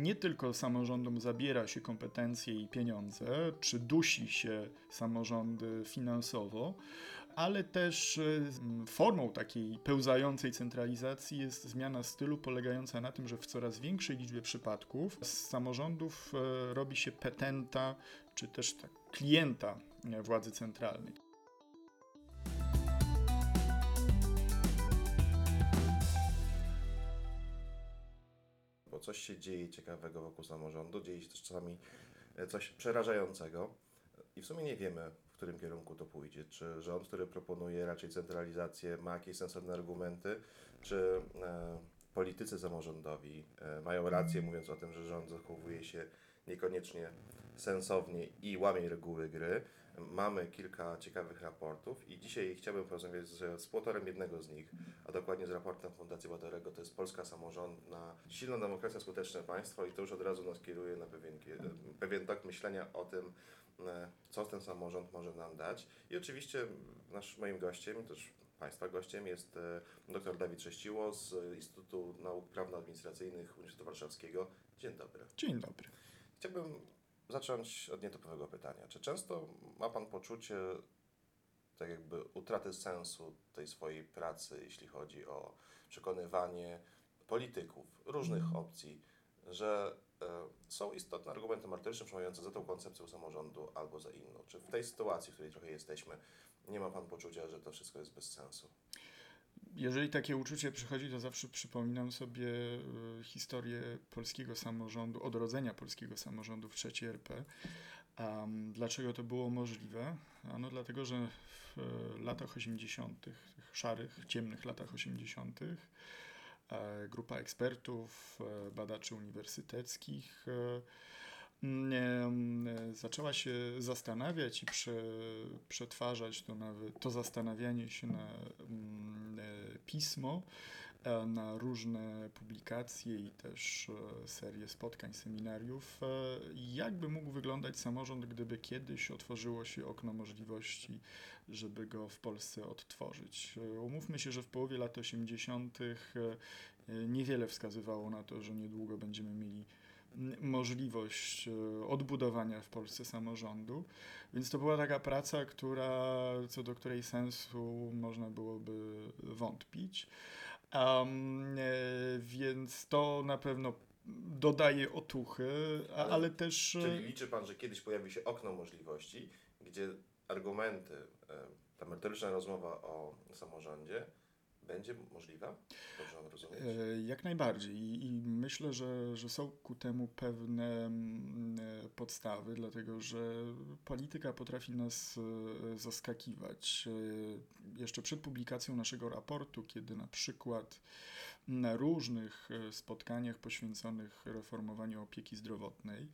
nie tylko samorządom zabiera się kompetencje i pieniądze, czy dusi się samorządy finansowo, ale też e, formą takiej pełzającej centralizacji jest zmiana stylu polegająca na tym, że w coraz większej liczbie przypadków z samorządów e, robi się petenta, czy też tak, klienta władzy centralnej. Coś się dzieje ciekawego wokół samorządu, dzieje się też czasami e, coś przerażającego i w sumie nie wiemy, w którym kierunku to pójdzie. Czy rząd, który proponuje raczej centralizację, ma jakieś sensowne argumenty, czy e, politycy samorządowi e, mają rację, mówiąc o tym, że rząd zachowuje się niekoniecznie sensownie i łamie reguły gry. Mamy kilka ciekawych raportów i dzisiaj chciałbym porozmawiać z współautorem jednego z nich, a dokładnie z raportem Fundacji Batorego, to jest Polska Samorządna, silna demokracja, skuteczne państwo i to już od razu nas kieruje na pewien, pewien tok myślenia o tym, e, co ten samorząd może nam dać. I oczywiście nasz, moim gościem, też Państwa gościem jest e, dr Dawid Sześciło z Instytutu Nauk Prawno-Administracyjnych Uniwersytetu Warszawskiego. Dzień dobry. Dzień dobry. Chciałbym zacząć od nietypowego pytania. Czy często ma Pan poczucie tak jakby utraty sensu tej swojej pracy, jeśli chodzi o przekonywanie polityków różnych mm. opcji, że e, są istotne argumenty merytoryczne przemawiające za tą koncepcją samorządu albo za inną? Czy w tej sytuacji, w której trochę jesteśmy, nie ma Pan poczucia, że to wszystko jest bez sensu? Jeżeli takie uczucie przychodzi, to zawsze przypominam sobie e, historię polskiego samorządu, odrodzenia polskiego samorządu w III RP. Um, dlaczego to było możliwe? Ano dlatego, że w e, latach 80., tych szarych, ciemnych latach 80., e, grupa ekspertów, badaczy uniwersyteckich zaczęła się zastanawiać i prze, przetwarzać to, nawet, to zastanawianie się na mm, e, pismo, e, na różne publikacje i też e, serię spotkań, seminariów. Jakby mógł wyglądać samorząd, gdyby kiedyś otworzyło się okno możliwości, żeby go w Polsce odtworzyć? Umówmy się, że w połowie lat 80. niewiele wskazywało na to, że niedługo będziemy mieli możliwość e, odbudowania w Polsce samorządu. Więc to była taka praca, która, co do której sensu można byłoby wątpić. Um, więc to na pewno dodaje otuchy, ale, ale też. E, czyli liczy Pan, że kiedyś pojawi się okno możliwości, gdzie argumenty, ta merytoryczna rozmowa o samorządzie będzie możliwa? Dobrze rozumieć? E, jak najbardziej I, i myślę, że, że są ku temu pewne mm, e, podstawy, dlatego że polityka potrafi nas e, zaskakiwać. Jeszcze przed publikacją naszego raportu, kiedy na przykład na różnych spotkaniach poświęconych reformowaniu opieki zdrowotnej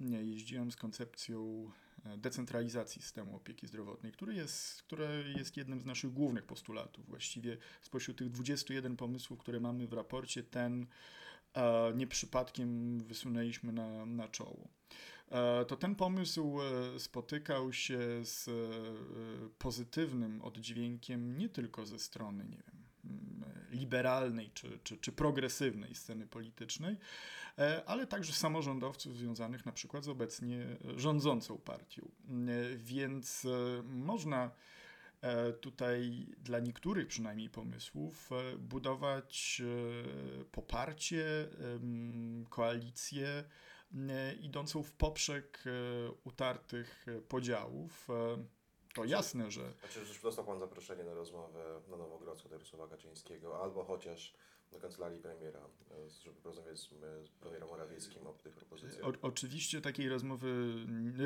jeździłem z koncepcją decentralizacji systemu opieki zdrowotnej, który jest, które jest jednym z naszych głównych postulatów. Właściwie spośród tych 21 pomysłów, które mamy w raporcie, ten e, nie przypadkiem wysunęliśmy na, na czoło. E, to ten pomysł e, spotykał się z e, pozytywnym oddźwiękiem nie tylko ze strony, nie wiem, liberalnej czy, czy, czy progresywnej sceny politycznej, ale także samorządowców związanych na przykład z obecnie rządzącą partią. Więc można tutaj dla niektórych przynajmniej pomysłów budować poparcie, koalicję idącą w poprzek utartych podziałów. To jasne, że. Znaczy, już dostał Pan zaproszenie na rozmowę na Nowogrodzku do Jarosława Kaczyńskiego, albo chociaż do kancelarii premiera, żeby porozmawiać z, z premierem Morawieckim o tych propozycjach. O, oczywiście takiej rozmowy,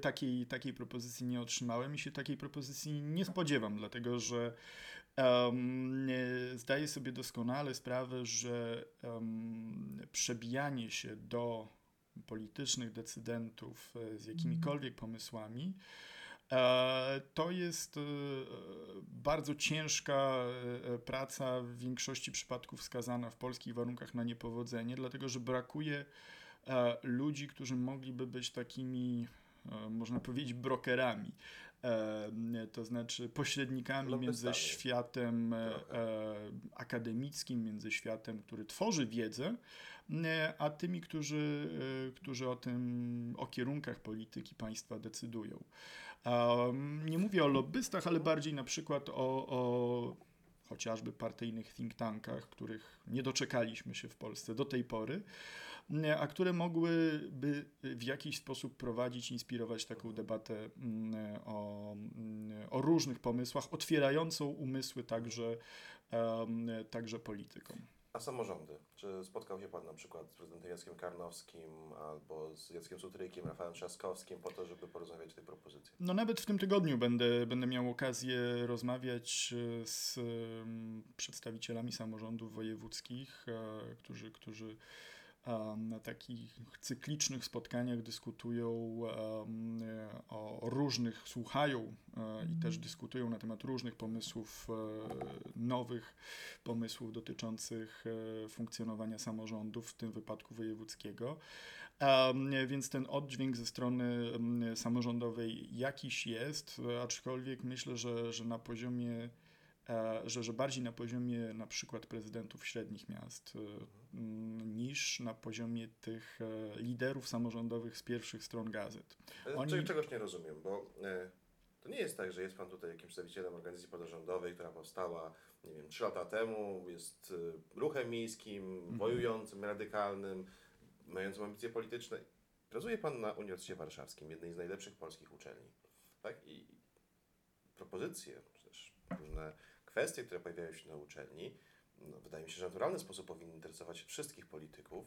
takiej, takiej propozycji nie otrzymałem i się takiej propozycji nie spodziewam, dlatego że um, zdaję sobie doskonale sprawę, że um, przebijanie się do politycznych decydentów e, z jakimikolwiek pomysłami to jest e, bardzo ciężka e, praca, w większości przypadków skazana w polskich warunkach na niepowodzenie, dlatego że brakuje ludzi, którzy mogliby być takimi można powiedzieć, brokerami. To znaczy pośrednikami między Lobbystami. światem e, e, akademickim, między światem, który tworzy wiedzę, e, a tymi, którzy, którzy o tym, o kierunkach polityki państwa decydują. Um, nie mówię o lobbystach, ale bardziej na przykład o, o chociażby partyjnych think tankach, których nie doczekaliśmy się w Polsce do tej pory, a które mogłyby w jakiś sposób prowadzić, inspirować taką debatę mm, o, mm, o różnych pomysłach, otwierającą umysły także, także politykom. A samorządy? Czy spotkał się Pan na przykład z prezydentem Jackiem Karnowskim albo z Jackiem Sutrykiem, Rafałem Trzaskowskim po to, żeby porozmawiać o tej propozycji? No nawet w tym tygodniu będę, będę miał okazję rozmawiać e, z em, przedstawicielami samorządów wojewódzkich, e, którzy, którzy na takich cyklicznych spotkaniach dyskutują o różnych, słuchają e, i też dyskutują na temat różnych pomysłów, e, nowych pomysłów dotyczących e, funkcjonowania samorządów, w tym wypadku wojewódzkiego. Więc ten oddźwięk ze strony samorządowej jakiś jest, aczkolwiek myślę, że, że na poziomie, że, że bardziej na poziomie na przykład prezydentów średnich miast e, m, niż na poziomie tych e, liderów samorządowych z pierwszych stron gazet. E, Oni- Cze- Czegoś nie rozumiem, bo e, to nie jest tak, że jest Pan tutaj jakimś przedstawicielem organizacji pozarządowej, która powstała, nie wiem, trzy lata temu, jest e, ruchem miejskim, Mhm. wojującym, radykalnym, mającym ambicje polityczne. Pracuje Pan na Uniwersytecie Warszawskim, jednej z najlepszych polskich uczelni. Tak? I propozycje, czy też różne kwestie, które pojawiają się na uczelni, no, wydaje mi się, że w naturalny sposób powinny interesować wszystkich polityków.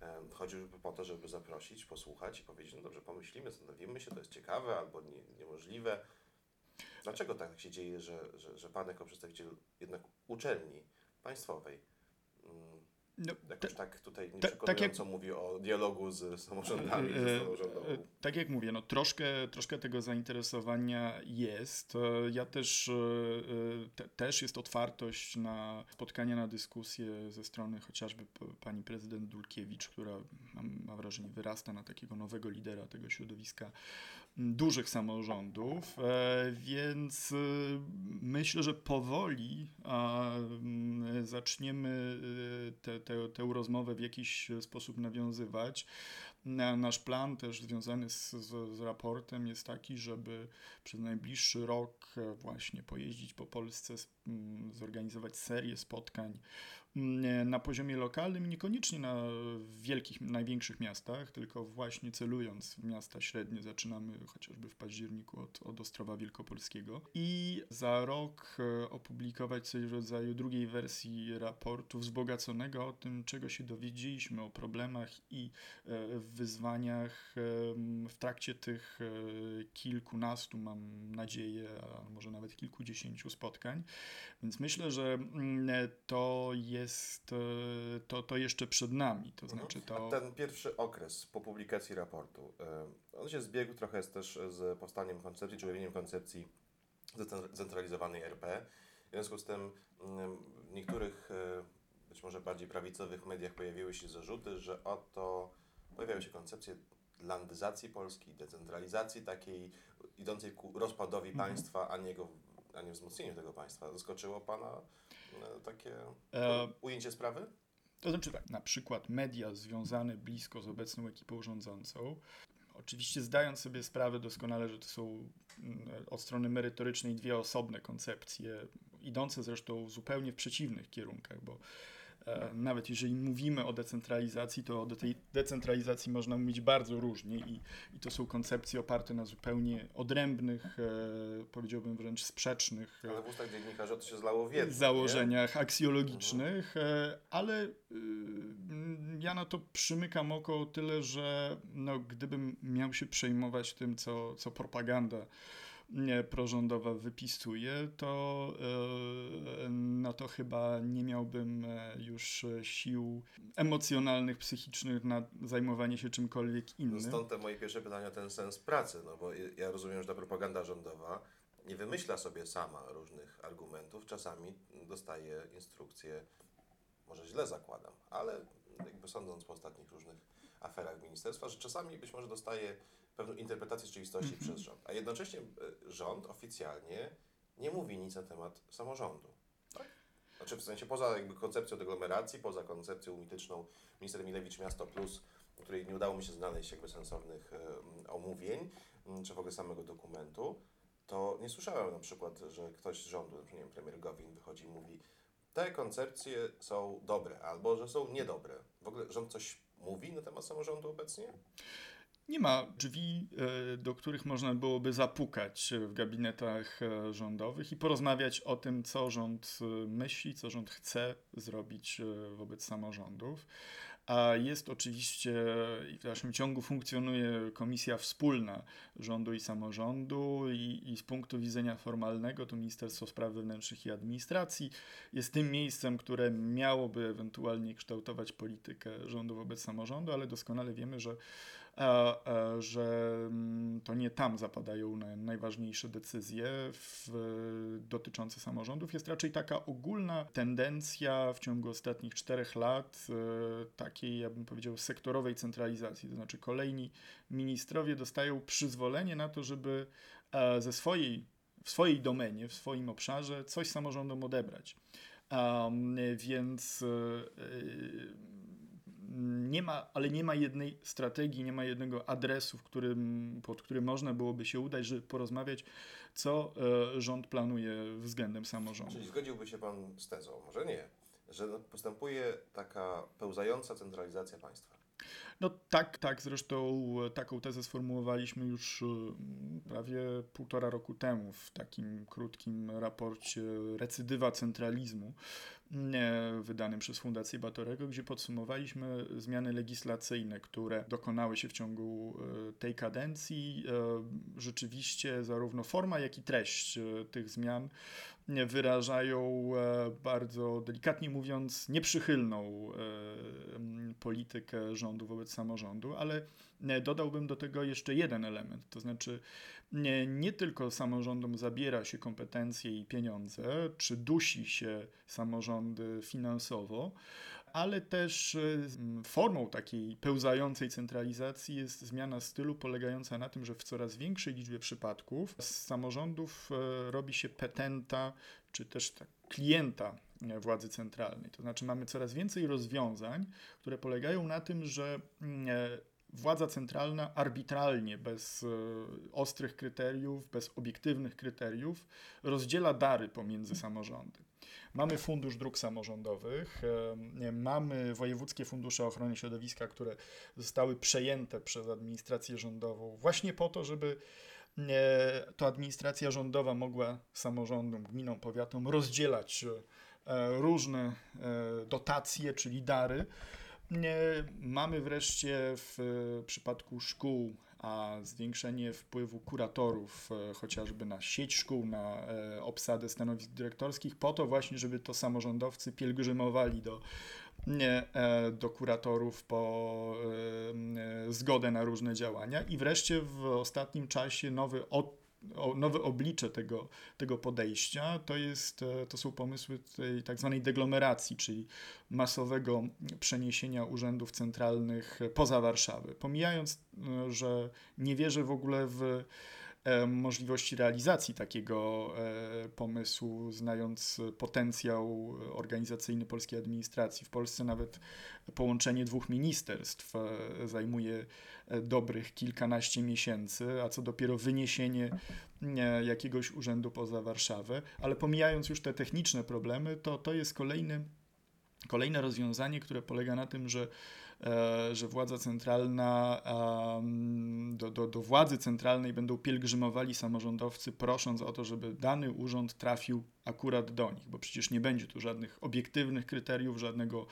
Em, Chodzi już po to, żeby zaprosić, posłuchać i powiedzieć, no dobrze, pomyślimy, zastanowimy się, to jest ciekawe albo nie, niemożliwe. Dlaczego tak się dzieje, że, że, że Pan jako przedstawiciel jednak uczelni państwowej mm, No, jakoś tak tutaj tak jak- mówi o dialogu z samorządami, ze e, samorządową? e, Tak jak mówię, no troszkę, troszkę tego zainteresowania jest. E, Ja też, te, też jest otwartość na spotkania, na dyskusje ze strony chociażby pani prezydent Dulkiewicz, która mam, mam wrażenie wyrasta na takiego nowego lidera tego środowiska dużych samorządów, e, więc e, myślę, że powoli a, m, zaczniemy e, te, te, tę rozmowę w jakiś sposób nawiązywać. Na- Nasz plan też związany z, z, z raportem jest taki, żeby przez najbliższy rok właśnie pojeździć po Polsce, s- m, zorganizować serię spotkań na poziomie lokalnym, niekoniecznie na wielkich, największych miastach, tylko właśnie celując w miasta średnie. Zaczynamy chociażby w październiku od, od Ostrowa Wielkopolskiego i za rok e, opublikować coś w rodzaju drugiej wersji raportu wzbogaconego o tym, czego się dowiedzieliśmy o problemach i e, wyzwaniach w trakcie tych e, kilkunastu, mam nadzieję, a może nawet kilkudziesięciu spotkań. Więc myślę, że to jest, e, to, to jeszcze przed nami. To Mhm. znaczy to. ten pierwszy okres po publikacji raportu, y, on się zbiegł trochę z, też z powstaniem koncepcji, czy ujawnieniem koncepcji zdecentralizowanej RP. W związku z tym y, w niektórych, y, być może bardziej prawicowych mediach pojawiły się zarzuty, że oto pojawiają się koncepcje landyzacji Polski, decentralizacji takiej idącej ku rozpadowi Mhm. państwa, a nie, go, a nie wzmocnieniu tego państwa. Zaskoczyło Pana takie E, ujęcie sprawy? To znaczy tak, na przykład media związane blisko z obecną ekipą rządzącą, oczywiście zdając sobie sprawę doskonale, że to są mm, od strony merytorycznej dwie osobne koncepcje, idące zresztą zupełnie w przeciwnych kierunkach, bo e, nawet jeżeli mówimy o decentralizacji, to o de- tej decentralizacji można mówić bardzo różnie i, i to są koncepcje oparte na zupełnie odrębnych, e, powiedziałbym wręcz sprzecznych e, Ale w ustach dziennikarzy to się zlało w jedno, założeniach aksjologicznych, e, ale y, ja na to przymykam oko o tyle, że no, gdybym miał się przejmować tym, co, co propaganda nie, prorządowa wypisuje, to e, no to chyba nie miałbym e, już sił emocjonalnych, psychicznych na zajmowanie się czymkolwiek innym. Stąd te moje pierwsze pytania ten sens pracy, no bo ja rozumiem, że ta propaganda rządowa nie wymyśla sobie sama różnych argumentów, czasami dostaje instrukcje, może źle zakładam, ale jakby sądząc po ostatnich różnych aferach ministerstwa, że czasami być może dostaje pewną interpretację rzeczywistości Mhm. przez rząd, a jednocześnie e, rząd oficjalnie nie mówi nic na temat samorządu. Tak? Znaczy w sensie poza jakby koncepcją deglomeracji, poza koncepcją mityczną minister Milewicz Miasto Plus, której nie udało mi się znaleźć jakby sensownych e, omówień, m, czy w ogóle samego dokumentu, to nie słyszałem na przykład, że ktoś z rządu, na przykład, nie wiem, premier Gowin wychodzi i mówi, te koncepcje są dobre, albo że są niedobre. W ogóle rząd coś mówi na temat samorządu obecnie? Nie ma drzwi, e, do których można byłoby zapukać w gabinetach e, rządowych i porozmawiać o tym, co rząd e, myśli, co rząd chce zrobić wobec samorządów. A jest oczywiście i w dalszym ciągu funkcjonuje komisja wspólna rządu i samorządu, i, i z punktu widzenia formalnego to Ministerstwo Spraw Wewnętrznych i Administracji jest tym miejscem, które miałoby ewentualnie kształtować politykę rządu wobec samorządu, ale doskonale wiemy, że że mm, to nie tam zapadają na, najważniejsze decyzje w, dotyczące samorządów. Jest raczej taka ogólna tendencja w ciągu ostatnich czterech lat e, takiej, ja bym powiedział, sektorowej centralizacji. To znaczy kolejni ministrowie dostają przyzwolenie na to, żeby e, ze swojej, w swojej domenie, w swoim obszarze coś samorządom odebrać. Um, więc e, nie ma, ale nie ma jednej strategii, nie ma jednego adresu, w którym, pod którym można byłoby się udać, żeby porozmawiać, co e, rząd planuje względem samorządu. Czyli zgodziłby się Pan z tezą, może nie, że postępuje taka pełzająca centralizacja państwa? No tak, tak, zresztą taką tezę sformułowaliśmy już prawie półtora roku temu w takim krótkim raporcie Recydywa centralizmu wydanym przez Fundację Batorego, gdzie podsumowaliśmy zmiany legislacyjne, które dokonały się w ciągu tej kadencji. Rzeczywiście zarówno forma, jak i treść tych zmian wyrażają bardzo delikatnie mówiąc nieprzychylną politykę rządu wobec samorządu, ale dodałbym do tego jeszcze jeden element, to znaczy nie, nie tylko samorządom zabiera się kompetencje i pieniądze, czy dusi się samorządy finansowo, ale też formą takiej pełzającej centralizacji jest zmiana stylu polegająca na tym, że w coraz większej liczbie przypadków z samorządów robi się petenta, czy też tak klienta władzy centralnej. To znaczy mamy coraz więcej rozwiązań, które polegają na tym, że władza centralna arbitralnie, bez ostrych kryteriów, bez obiektywnych kryteriów, rozdziela dary pomiędzy samorządy. Mamy Fundusz Dróg Samorządowych, mamy wojewódzkie fundusze ochrony środowiska, które zostały przejęte przez administrację rządową właśnie po to, żeby to administracja rządowa mogła samorządom, gminom, powiatom rozdzielać różne dotacje, czyli dary. Mamy wreszcie w przypadku szkół a zwiększenie wpływu kuratorów chociażby na sieć szkół, na obsadę stanowisk dyrektorskich, po to właśnie, żeby to samorządowcy pielgrzymowali do, do kuratorów po zgodę na różne działania. I wreszcie w ostatnim czasie nowy od nowe oblicze tego, tego podejścia to, jest, to są pomysły tej tak zwanej deglomeracji, czyli masowego przeniesienia urzędów centralnych poza Warszawę. Pomijając, że nie wierzę w ogóle w możliwości realizacji takiego pomysłu, znając potencjał organizacyjny polskiej administracji. W Polsce nawet połączenie dwóch ministerstw zajmuje dobrych kilkanaście miesięcy, a co dopiero wyniesienie jakiegoś urzędu poza Warszawę. Ale pomijając już te techniczne problemy, to to jest kolejny, kolejne rozwiązanie, które polega na tym, że że władza centralna, do, do, do władzy centralnej będą pielgrzymowali samorządowcy, prosząc o to, żeby dany urząd trafił akurat do nich, bo przecież nie będzie tu żadnych obiektywnych kryteriów, żadnego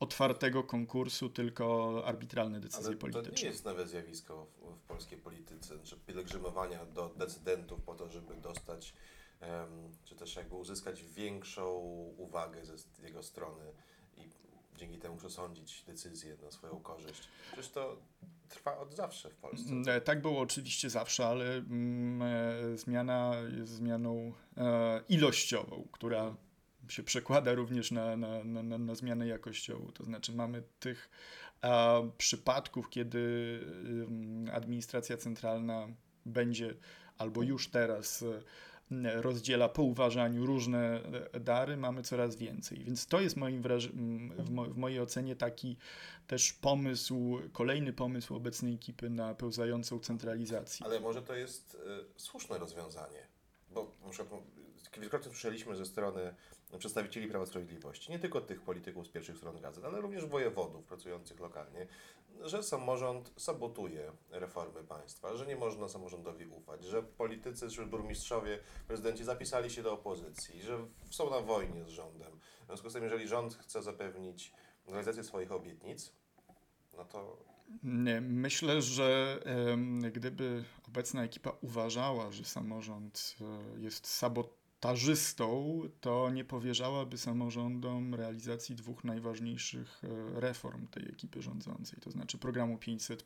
otwartego konkursu, tylko arbitralne decyzje Ale polityczne. To nie jest nowe zjawisko w, w polskiej polityce, że pielgrzymowania do decydentów po to, żeby dostać, czy też jakby uzyskać większą uwagę ze jego strony i dzięki temu przesądzić decyzje na swoją korzyść. Przecież to trwa od zawsze w Polsce. Tak było oczywiście zawsze, ale mm, zmiana jest zmianą e, ilościową, która się przekłada również na, na, na, na, zmianę jakościową. To znaczy mamy tych a, przypadków, kiedy ym, administracja centralna będzie albo już teraz y, rozdziela po uważaniu różne e, dary, mamy coraz więcej. Więc to jest moim w, mo- w mojej ocenie taki też pomysł, kolejny pomysł obecnej ekipy na pełzającą centralizację. Ale może to jest y, słuszne rozwiązanie, bo na przykład kilkakrotnie słyszeliśmy ze strony przedstawicieli Prawa Sprawiedliwości, nie tylko tych polityków z pierwszych stron gazet, ale również wojewodów pracujących lokalnie, że samorząd sabotuje reformy państwa, że nie można samorządowi ufać, że politycy, czy burmistrzowie, prezydenci zapisali się do opozycji, że są na wojnie z rządem. W związku z tym, jeżeli rząd chce zapewnić realizację swoich obietnic, no to Nie, Myślę, że gdyby obecna ekipa uważała, że samorząd e, jest sabotażystą, to nie powierzałaby samorządom realizacji dwóch najważniejszych e, reform tej ekipy rządzącej, to znaczy programu 500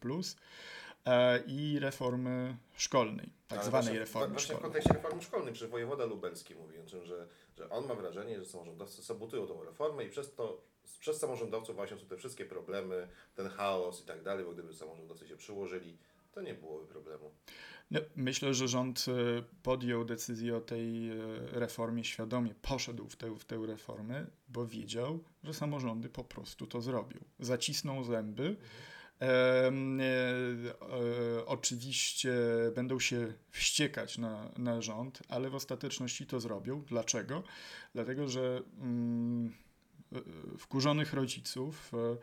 e, i reformy szkolnej, tak Ale zwanej właśnie, reformy Właśnie w szkolnej. kontekście reformy szkolnej, przecież wojewoda lubelski mówi o tym, że, że on ma wrażenie, że samorządowcy sabotują tą reformę i przez to, przez samorządowców właśnie są te wszystkie problemy, ten chaos i tak dalej, bo gdyby samorządowcy się przyłożyli, to nie byłoby problemu. No, myślę, że rząd e, podjął decyzję o tej e, reformie świadomie, poszedł w tę, w tę reformę, bo wiedział, że samorządy po prostu to zrobią. Zacisną zęby. E, e, oczywiście będą się wściekać na, na rząd, ale w ostateczności to zrobią. Dlaczego? Dlatego, że mm, e, wkurzonych rodziców e,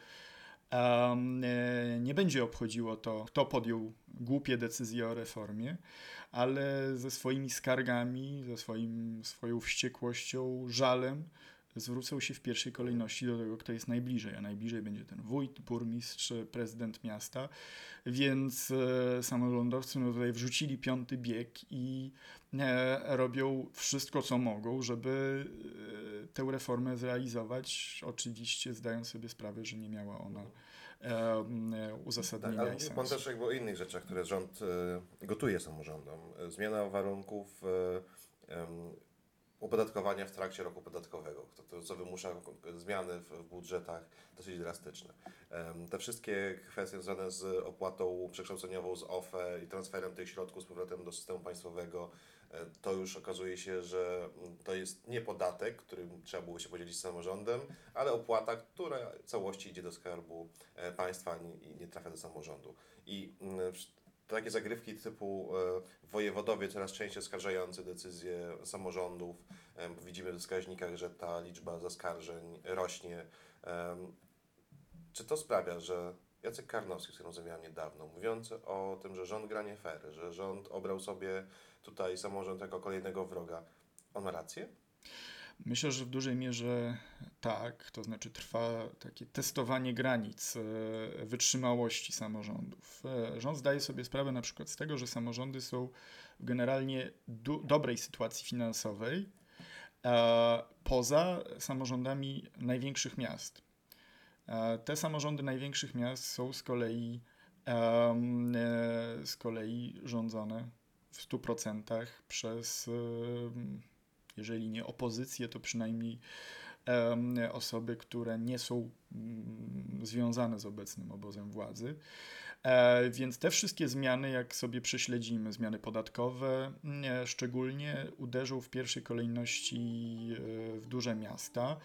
nie będzie obchodziło to, kto podjął głupie decyzje o reformie, ale ze swoimi skargami, ze swoim, swoją wściekłością, żalem zwrócą się w pierwszej kolejności do tego, kto jest najbliżej, a najbliżej będzie ten wójt, burmistrz, prezydent miasta, więc e, samorządowcy no, tutaj wrzucili piąty bieg i e, robią wszystko, co mogą, żeby e, tę reformę zrealizować, oczywiście zdając sobie sprawę, że nie miała ona e, e, Tak, uzasadnienia ale i mówi Pan sensu. też jakby o innych rzeczach, które rząd e, gotuje samorządom. Zmiana warunków opodatkowania w trakcie roku podatkowego, to, to co wymusza zmiany w, w budżetach dosyć drastyczne. Em, Te wszystkie kwestie związane z opłatą przekształceniową z OFE i transferem tych środków z powrotem do systemu państwowego, e, to już okazuje się, że mm, to jest nie podatek, którym trzeba było się podzielić z samorządem, ale opłata, która w całości idzie do skarbu e, państwa i nie trafia do samorządu. I wsz- takie zagrywki typu e, wojewodowie coraz częściej skarżający decyzje samorządów, e, widzimy w wskaźnikach, że ta liczba zaskarżeń rośnie. Czy to sprawia, że Jacek Karnowski, z którym rozmawiałem niedawno, mówiący o tym, że rząd gra nie fair, że rząd obrał sobie tutaj samorząd jako kolejnego wroga, on ma rację? Myślę, że w dużej mierze tak, to znaczy trwa takie testowanie granic e, wytrzymałości samorządów. E, Rząd zdaje sobie sprawę na przykład z tego, że samorządy są w generalnie du- dobrej sytuacji finansowej poza samorządami największych miast. E, Te samorządy największych miast są z kolei, z kolei rządzone w 100% przez jeżeli nie opozycję, to przynajmniej osoby, które nie są mm, związane z obecnym obozem władzy. E, więc te wszystkie zmiany, jak sobie prześledzimy, zmiany podatkowe mm, szczególnie uderzą w pierwszej kolejności e, w duże miasta.